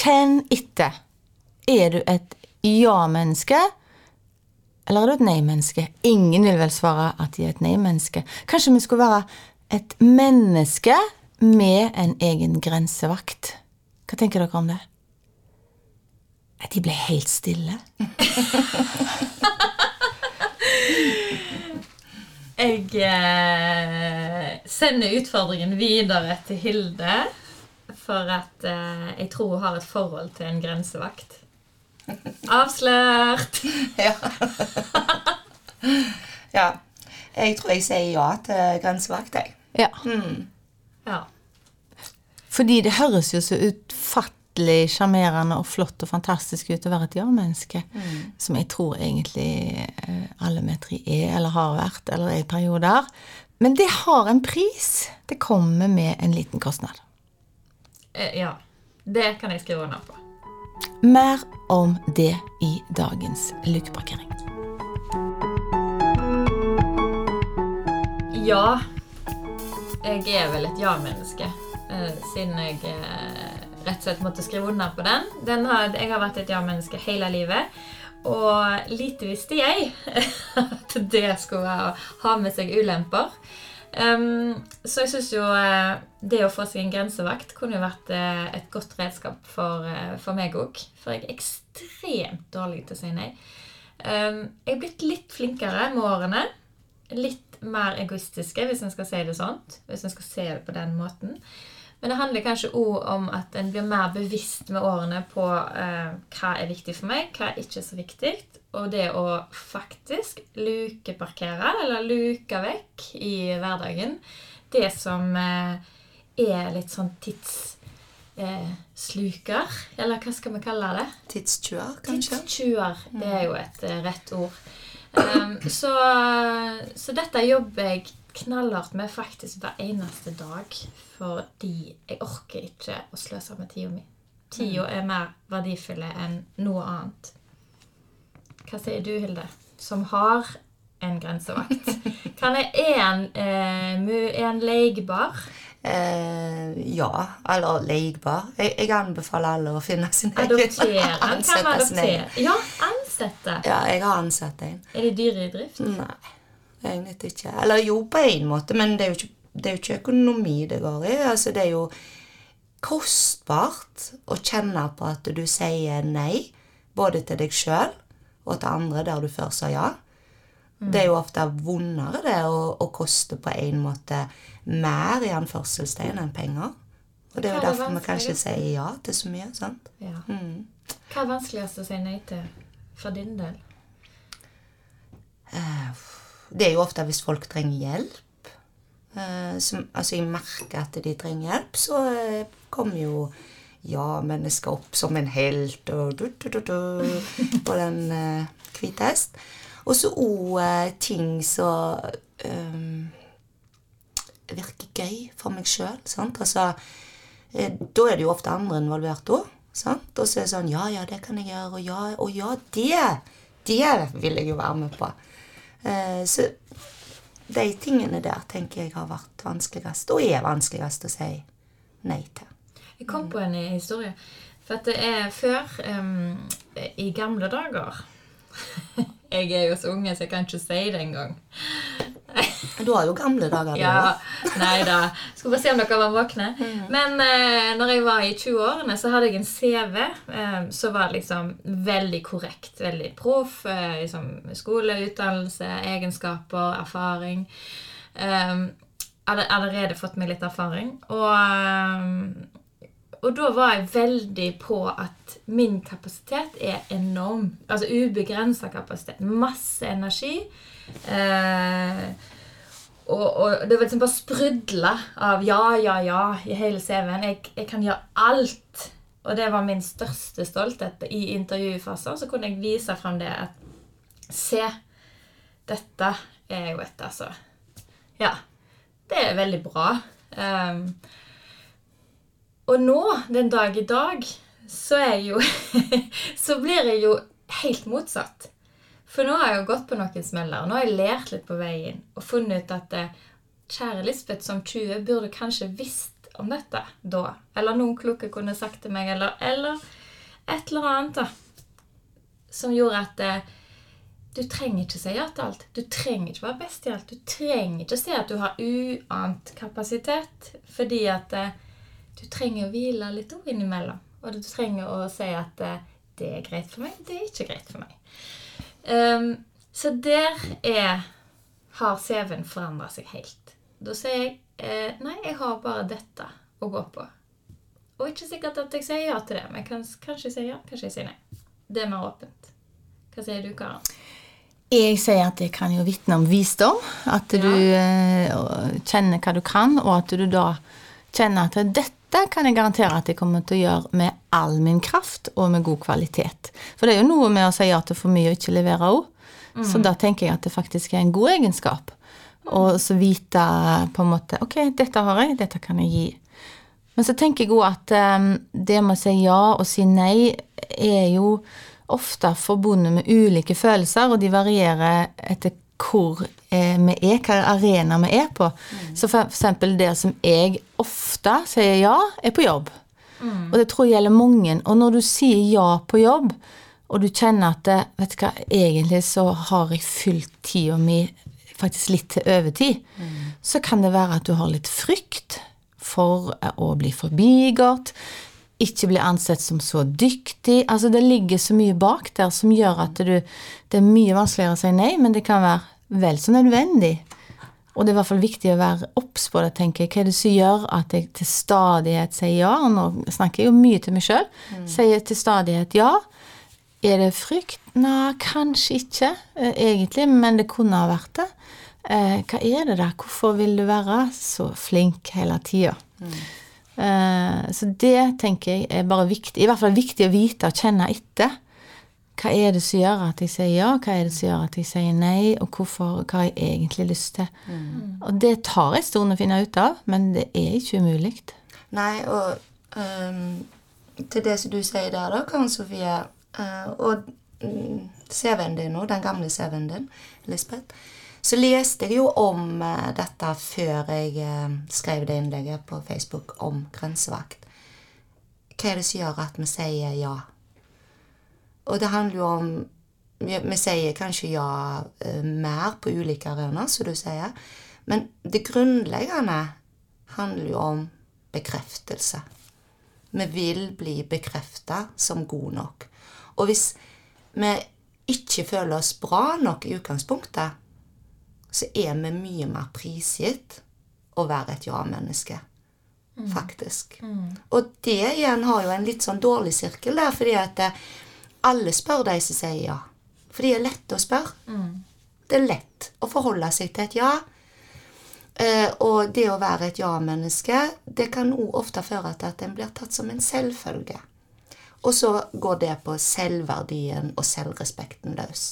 Kjenn etter. Er du et ja-menneske, eller er du et nei-menneske? Ingen vil vel svare at de er et nei-menneske. Kanskje vi skulle være et menneske med en egen grensevakt. Hva tenker dere om det? De ble helt stille. Jeg eh, sender utfordringen videre til Hilde, for at eh, jeg tror hun har et forhold til en grensevakt. Avslørt! Ja. ja. Jeg tror jeg sier ja til grensevakt, jeg. Ja. Ja. Fordi det høres jo så utfattelig sjarmerende og flott og fantastisk ut å være et ja-menneske. Som jeg tror egentlig eh, alle vi tre er, eller har vært, eller er i perioder. Men det har en pris. Det kommer med en liten kostnad. Eh, ja. Det kan jeg skrive under på. Mer om det i dagens lukeparkering. Ja. Jeg er vel et ja-menneske, eh, siden jeg eh, rett og slett måtte skrive under på den. den har, jeg har vært et ja-menneske hele livet. Og lite visste jeg at det skulle ha med seg ulemper. Um, så jeg syns jo eh, det å få seg en grensevakt kunne jo vært eh, et godt redskap for, eh, for meg òg. For jeg er ekstremt dårlig til å si nei. Um, jeg er blitt litt flinkere med årene. Litt mer egoistiske, hvis en skal si det sånn. Hvis en skal se det på den måten. Men det handler kanskje òg om at en blir mer bevisst med årene på eh, hva er viktig for meg, hva er ikke så viktig. Og det å faktisk lukeparkere, eller luke vekk i hverdagen, det som eh, er litt sånn tidssluker, eller hva skal vi kalle det? Tidstjuer, kanskje? Tidstjuer, Det er jo et eh, rett ord. Um, så, så dette jobber jeg knallhardt med faktisk hver eneste dag. Fordi jeg orker ikke å sløse med tida mi. Tida er mer verdifull enn noe annet. Hva sier du, Hilde, som har en grensevakt? Kan jeg, en, eh, en leigbar? Eh, ja, eller leigbar. Jeg, jeg anbefaler alle å finne sin egen Adoptere? Ansette sin egen. Ja, ansette. Ja, jeg har ansatt en. Er de dyre i drift? Nei, egentlig ikke. Eller jo, på en måte, men det er jo ikke, det er jo ikke økonomi det går i. Altså, det er jo kostbart å kjenne på at du sier nei, både til deg sjøl og til andre der du før sa ja. Det er jo ofte vondere det å, å koste på en måte mer i anførselstegn enn penger. Og det er jo er derfor vi kanskje sier ja til så mye. sant? Ja. Mm. Hva er vanskeligst å si nei til for din del? Eh, Det er jo ofte hvis folk trenger hjelp. Eh, som, altså jeg merker at de trenger hjelp, så eh, kommer jo ja, mennesker opp som en helt og du, du, du, du, på den eh, hvite hest. Og så òg ting som eh, virker gøy for meg sjøl. Altså, da er det jo ofte andre involvert òg. Og så er det sånn Ja, ja, det kan jeg gjøre. Og ja, og ja det! Det vil jeg jo være med på. Eh, så de tingene der tenker jeg har vært vanskeligst, og er vanskeligst å si nei til. Jeg kom på en historie. For at det er før um, I gamle dager Jeg er jo så unge, så jeg kan ikke si det engang. Du har jo gamle dager, du Ja, òg. nei da. Skulle bare se om dere var våkne. Men eh, når jeg var i 20-årene, så hadde jeg en CV eh, som var liksom veldig korrekt. Veldig proff. Eh, liksom skole, utdannelse, egenskaper, erfaring. Eh, hadde allerede fått meg litt erfaring. Og, eh, og da var jeg veldig på at min kapasitet er enorm. Altså ubegrensa kapasitet. Masse energi. Eh, og, og det var liksom bare sprudla av ja, ja, ja i hele CV-en. Jeg, jeg kan gjøre alt. Og det var min største stolthet i intervjufaser. Så kunne jeg vise frem det at Se, dette er jo et, altså Ja. Det er veldig bra. Um, og nå, den dag i dag, så er jo Så blir jeg jo helt motsatt. For nå har jeg jo gått på noen smeller. Nå har jeg lært litt på veien og funnet ut at eh, kjære Lisbeth som 20 burde kanskje visst om dette da. Eller noen kloke kunne sagt til meg, eller, eller et eller annet da, som gjorde at eh, du trenger ikke si ja til alt. Du trenger ikke være best i alt. Du trenger ikke si at du har uant kapasitet, fordi at eh, du trenger å hvile litt òg innimellom. Og du trenger å si at det er greit for meg, det er ikke greit for meg. Ehm, så der er har CV-en forandra seg helt. Da sier jeg eh, nei, jeg har bare dette å gå på. Og ikke sikkert at jeg sier ja til det, men kan, kanskje jeg sier ja, kanskje jeg sier nei. Det er mer åpent. Hva sier du, Karen? Jeg sier at det kan jo vitne om visdom. At du eh, kjenner hva du kan, og at du da kjenner at dette kan jeg garantere at jeg kommer til å gjøre med all min kraft og med god kvalitet. For det er jo noe med å si ja til for mye og ikke levere òg. Så da tenker jeg at det faktisk er en god egenskap. Og så vite på en måte Ok, dette har jeg, dette kan jeg gi. Men så tenker jeg òg at um, det med å si ja og si nei er jo ofte forbundet med ulike følelser, og de varierer etter hvor vi er, hvilken arena vi er på. Så for eksempel det som jeg ofte sier ja, er på jobb. Og det tror jeg gjelder mange. Og når du sier ja på jobb, og du kjenner at eh, vet du hva, egentlig så har jeg fylt tida mi faktisk litt til overtid, så kan det være at du har litt frykt for eh, å bli forbigått, ikke bli ansett som så dyktig. Altså det ligger så mye bak der som gjør at du Det er mye vanskeligere å si nei, men det kan være vel så nødvendig. Og det er i hvert fall viktig å være obs på det, tenker jeg. Hva er det som gjør at jeg til stadighet sier ja? Og nå snakker jeg jo mye til meg sjøl. Sier til stadighet ja. Er det frykt? Nei, kanskje ikke, eh, egentlig, men det kunne ha vært det. Eh, hva er det der? Hvorfor vil du være så flink hele tida? Eh, så det tenker jeg er bare viktig. I hvert fall viktig å vite og kjenne etter. Hva er det som gjør at jeg sier ja, hva er det som gjør at jeg sier nei, og hvorfor, hva har jeg egentlig lyst til? Og det tar en stund å finne ut av, men det er ikke umulig. Nei, og um, til det som du sier der, da, Karen Sofie, uh, og mm, CV-en din nå, den gamle CV-en din, Lisbeth, så leste jeg jo om uh, dette før jeg uh, skrev det innlegget på Facebook om grensevakt. Hva er det som gjør at vi sier ja? Og det handler jo om Vi, sier kanskje ja eh, mer på ulike arenaer, som du sier. Men det grunnleggende handler jo om bekreftelse. Vi vil bli bekrefta som gode nok. Og hvis vi ikke føler oss bra nok i utgangspunktet, så er vi mye mer prisgitt å være et ja-menneske. Faktisk. Og det igjen har jo en litt sånn dårlig sirkel der, fordi at eh, alle spør de som sier ja. For de er lette å spørre. Det er lett å forholde seg til et ja. Eh, og det å være et ja-menneske, det kan òg ofte føre til at en blir tatt som en selvfølge. Og så går det på selvverdien og selvrespekten løs.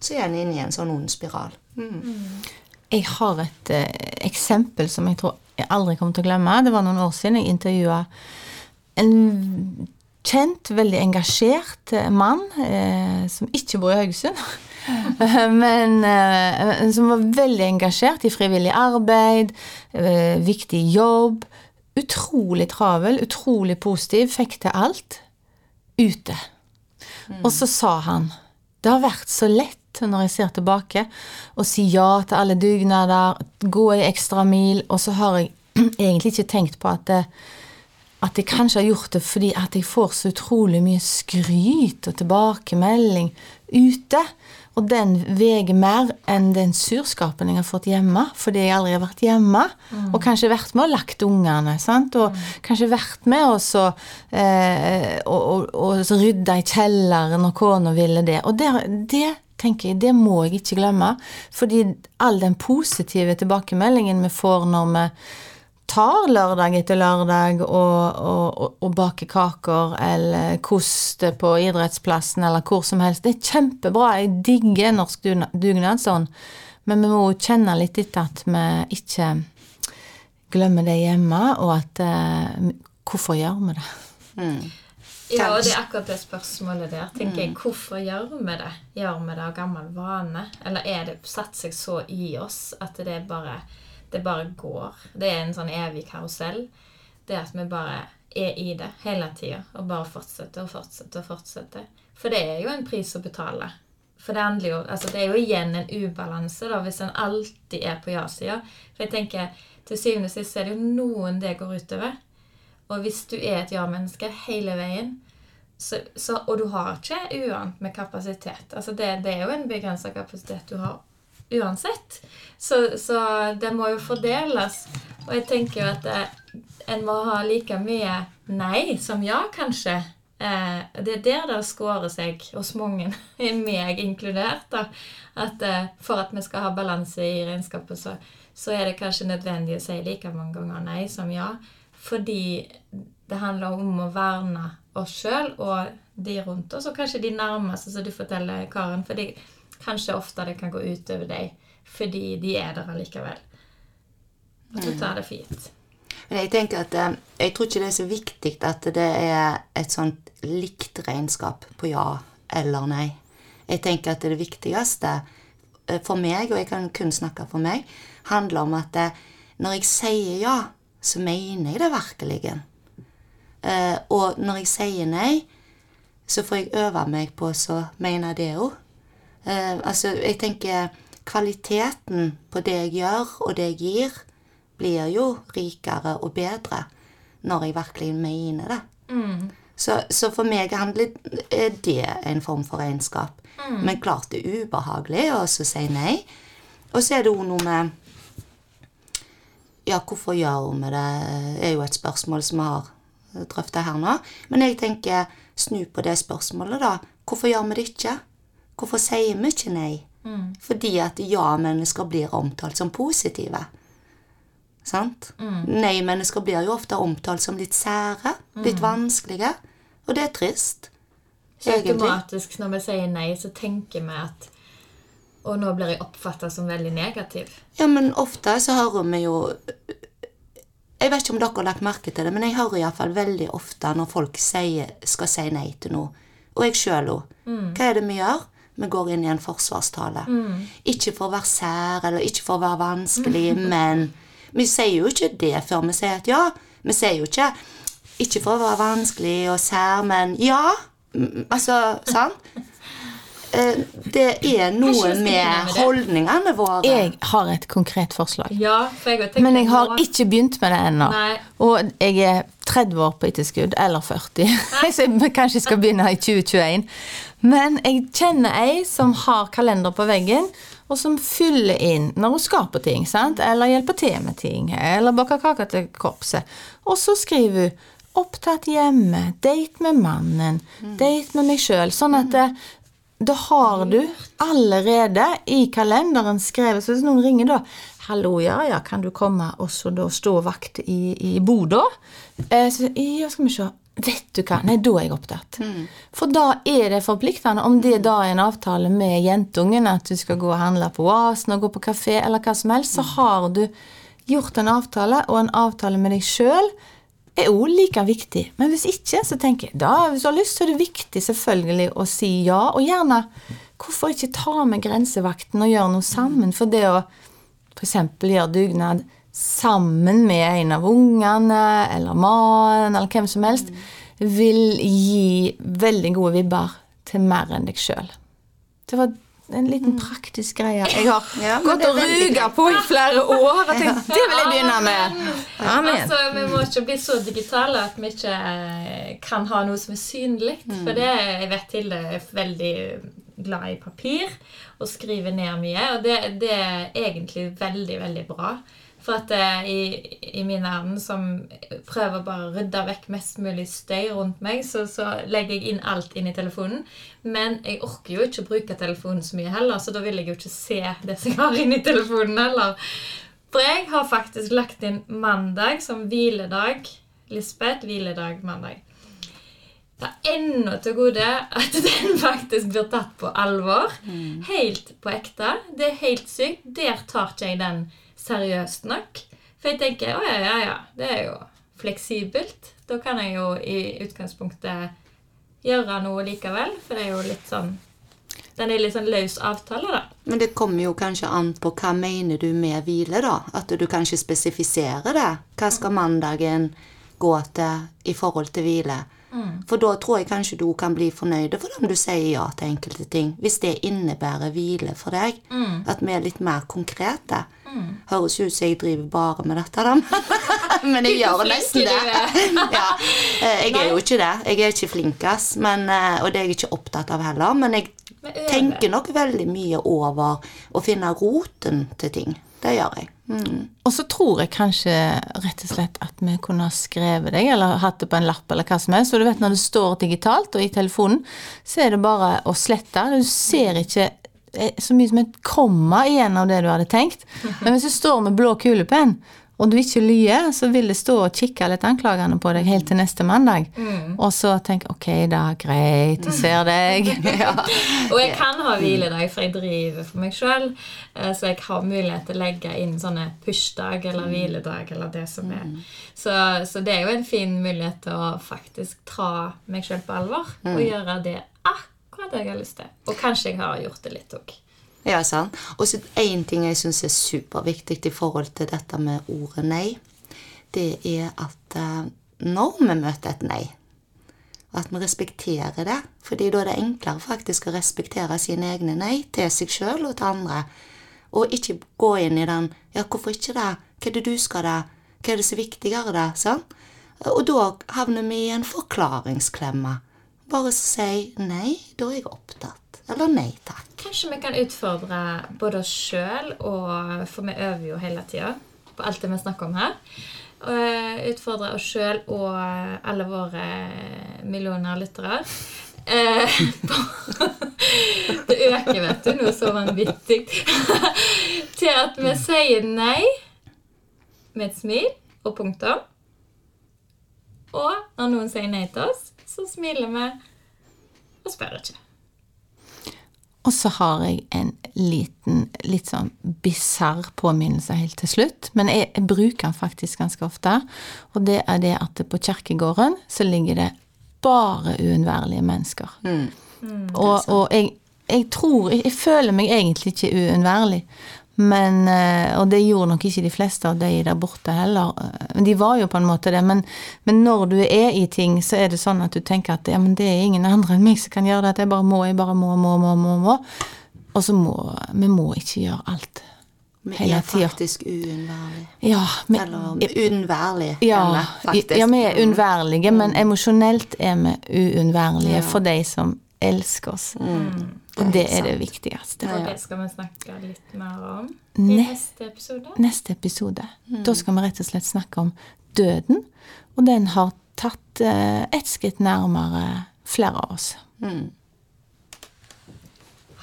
Så er en inne i en sånn ond spiral. Mm. Jeg har et eh, eksempel som jeg tror jeg aldri kommer til å glemme. Det var noen år siden jeg intervjua en kjent, veldig engasjert eh, mann eh, som ikke bor i Haugesund. Men eh, som var veldig engasjert i frivillig arbeid, eh, viktig jobb. Utrolig travel, utrolig positiv, fikk til alt ute. Og så sa han Det har vært så lett når jeg ser tilbake, å si ja til alle dugnader, gå ei ekstra mil, og så har jeg egentlig ikke tenkt på at det, at jeg kanskje har gjort det fordi at jeg får så utrolig mye skryt og tilbakemelding ute. Og den veier mer enn den surskapen jeg har fått hjemme, fordi jeg aldri har vært hjemme. Og kanskje vært med og lagt ungene. sant? Og kanskje vært med og så, eh, og, og, og så rydda i kjelleren når kona ville det. Og det, det tenker jeg, det må jeg ikke glemme. Fordi all den positive tilbakemeldingen vi får når vi tar lørdag etter lørdag og, og, og, og baker kaker eller koster på idrettsplassen eller hvor som helst. Det er kjempebra. Jeg digger norsk dugnad dugnadsånd. Men vi må kjenne litt etter at vi ikke glemmer det hjemme, og at eh, Hvorfor gjør vi det? Ja, og det er akkurat det spørsmålet der. tenker jeg, Hvorfor gjør vi det? Gjør vi det av gammel vane? Eller er det satt seg så i oss at det er bare, det bare går? Det er en sånn evig karusell. det at vi bare er i det hele tida. Og bare fortsetter og fortsetter og fortsetter. For det er jo en pris å betale. For det jo Altså, det er jo igjen en ubalanse, da, hvis en alltid er på ja-sida. For jeg tenker, til syvende og sist er det jo noen det går utover. Og hvis du er et ja-menneske hele veien, så, så, og du har ikke uant med kapasitet altså det, det er jo en begrensa kapasitet du har uansett. Så, så, det må jo fordeles. Og jeg tenker jo at det, en må ha like mye nei som ja, kanskje. Eh, det er der det skårer seg hos mange, meg inkludert. da, at eh, For at vi skal ha balanse i regnskapet, så, så, er det kanskje nødvendig å si like mange ganger nei som ja. Fordi det handler om å verne oss sjøl og de rundt oss, og kanskje de nærmeste, som du forteller, Karen. fordi kanskje ofte det kan gå utover deg fordi de er der allikevel. Og du tar det fint. Men jeg tenker at eh, jeg tror ikke det er så viktig at det er et sånt likt regnskap på ja eller nei. Jeg tenker at det viktigste eh, for meg, og jeg kan kun snakke for meg, handler om at eh, når jeg sier ja, så mener jeg det virkelig. Og når jeg sier nei, så får jeg øve meg på å mene det òg. Altså, jeg tenker kvaliteten på det jeg gjør, og det jeg gir, blir jo rikere og bedre når jeg virkelig mener det. Mm. Så, så, for meg handler det en form for regnskap. Mm. Men klart det er ubehagelig å si nei. Og så er det jo noe med Ja, hvorfor gjør vi det? er jo et spørsmål som vi har drøfta her nå. Men jeg tenker snu på det spørsmålet, da. Hvorfor gjør vi det ikke? Hvorfor sier vi ikke nei? Mm. Fordi at ja-mennesker blir omtalt som positive. Sant? Mm. Nei-mennesker blir jo ofte omtalt som litt sære, litt mm. vanskelige. Og det er trist. Automatisk når vi sier nei, så tenker vi at Og nå blir jeg oppfatta som veldig negativ. Ja, men ofte så hører vi jo Jeg vet ikke om dere har lagt merke til det, men jeg hører iallfall veldig ofte når folk sier, skal si nei til noe. Og jeg sjøl òg. Mm. Hva er det vi gjør? Vi går inn i en forsvarstale. Mm. Ikke for å være sær eller ikke for å være vanskelig, men vi sier jo ikke det før vi sier at ja. Vi sier jo ikke ikke for å være vanskelig og sær, men ja. Altså, sant? Eh, det er noe med holdningene våre. Jeg har et konkret forslag. Ja, jeg men jeg har ikke begynt med det ennå. Og jeg er 30 år på etterskudd, eller 40. Så jeg kanskje skal begynne i 2021. Men jeg kjenner ei som har kalender på veggen, og som fyller inn når hun skaper ting, sant? eller hjelper til med ting, eller baker kake til korpset. Og så skriver hun 'opptatt hjemme', 'date med mannen', mm. 'date med meg sjøl'. Sånn at det, da har du allerede i kalenderen skrevet Så hvis noen ringer da 'Hallo, ja, ja, kan du komme og så da stå vakt i, i Bodø?' Eh, så ja, skal vi se. Vet du hva, nei, da er jeg opptatt. Mm. For da er det forpliktende. Om det da er en avtale med jentungen, at du skal gå og handle på Oasen og gå på kafé, eller hva som helst, så har du gjort en avtale, og en avtale med deg sjøl er òg like viktig. Men hvis ikke, så tenker jeg da, hvis du har lyst, så er det viktig selvfølgelig å si ja. Og gjerne hvorfor ikke ta med grensevakten og gjøre noe sammen? For det å f.eks. gjøre dugnad sammen med en av ungene eller mannen eller hvem som helst, vil gi veldig gode vibber til mer enn deg sjøl. Det var en liten mm. praktisk greie jeg har ja, gått og ruga på i flere år. Og tenkt, det vil jeg begynne med. Amen. Altså, vi må ikke bli så digitale at vi ikke eh, kan ha noe som er synlig. Mm. For det jeg vet Hilde er veldig glad i papir og skriver ned mye. Og det, det er egentlig veldig, veldig bra. For at uh, i, i, min verden, som prøver bare å rydde vekk mest mulig støy rundt meg, så, så, legger jeg inn alt inn i telefonen. Men jeg orker jo ikke å bruke telefonen så mye heller, så da vil jeg jo ikke se det som jeg har inni telefonen heller. For jeg har faktisk lagt inn mandag som hviledag. Lisbeth, hviledag mandag. Det er ennå til gode at den faktisk blir tatt på alvor. Mm. Helt på ekte. Det er helt sykt. Der tar ikke jeg den seriøst nok. For jeg tenker å ja, ja, ja, det er jo fleksibelt. Da kan jeg jo i utgangspunktet gjøre noe likevel, for det er jo litt sånn den er litt sånn løs avtale, da. Men det kommer jo kanskje an på hva mener du med hvile, da? At du kanskje spesifiserer det. Hva skal mandagen gå til i forhold til hvile. For da tror jeg kanskje du kan bli fornøyd for om du sier ja til enkelte ting. Hvis det innebærer hvile for deg. At vi er litt mer konkrete. Høres ut som jeg driver bare med dette, da. Men jeg gjør nesten det. ja. eh, Jeg er jo ikke det. Jeg er ikke flinkas, men, eh, og det er jeg ikke opptatt av heller. Men jeg Men tenker nok veldig mye over å finne roten til ting. Det gjør jeg. Mm. Og så tror jeg kanskje rett og slett at vi kunne ha skrevet deg, eller hatt det på en lapp, eller hva som helst. Så du vet når det står digitalt og i telefonen, så er det bare å slette. Du ser ikke eh, så mye som et komma igjen av det du hadde tenkt. Men hvis du står med blå kulepenn, og du ikke lyver, så vil det stå og kikke litt anklagende på deg helt til neste mandag. Og så tenke ok, da, greit, jeg ser deg. ja. Og jeg kan ha hviledag, for jeg driver for meg sjøl. Så jeg har mulighet til å legge inn sånne push-dag eller hviledag eller det som er. Så, så det er jo en fin mulighet til å faktisk ta meg sjøl på alvor og gjøre det akkurat det jeg har lyst til. Og kanskje jeg har gjort det litt òg. Ja, sant. Og så én ting jeg syns er superviktig i forhold til dette med ordet nei, det er at eh, når vi møter et nei, at vi respekterer det. fordi da er det enklere faktisk å respektere sine egne nei til seg sjøl og til andre. Og ikke gå inn i den 'ja, hvorfor ikke det', 'hva er det du skal da? 'hva er det som er viktigere da?' Sånn? Og da havner vi i en forklaringsklemme. Bare si 'nei, da er jeg opptatt', eller 'nei takk'. Kanskje vi kan utfordre både oss sjøl, for vi øver jo hele tida på alt det vi snakker om her. Eh, utfordre oss sjøl og alle våre millioner lyttere. Eh, det øker, vet du, noe så vanvittig. Til at vi sier nei med et smil og punktum. Og når noen sier nei til oss, så smiler vi og spør ikke. Og så har jeg en liten, litt sånn bisarr påminnelse helt til slutt. Men jeg, jeg bruker den faktisk ganske ofte. Og det er det at på kirkegården så ligger det bare uunnværlige mennesker. og og jeg, jeg tror Jeg føler meg egentlig ikke uunnværlig. Men, eh, og det gjorde nok ikke de fleste av de der borte heller. Eh, De var jo på en måte det, men, men når du er i ting, så er det sånn at du tenker at ja, men det er ingen andre enn meg som kan gjøre det. At jeg bare må, jeg bare må, må, må, må. må. Og så må vi må ikke gjøre alt Vi er faktisk uunnværlige. Ja, Eller uunnværlige. ja, ja, vi er unnværlige, men emosjonelt er vi uunnværlige Ja. for de som elsker oss. Og det er det viktigste. Og det skal vi snakke litt mer om i Ne- neste episode. Neste episode. Da skal vi rett og slett snakke om døden, og den har tatt eh, et skritt nærmere flere av oss.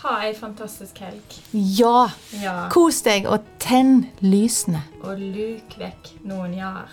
Ha ei fantastisk helg. Ja! Ja. Kos deg, og tenn lysene. Og luk vekk noen jar.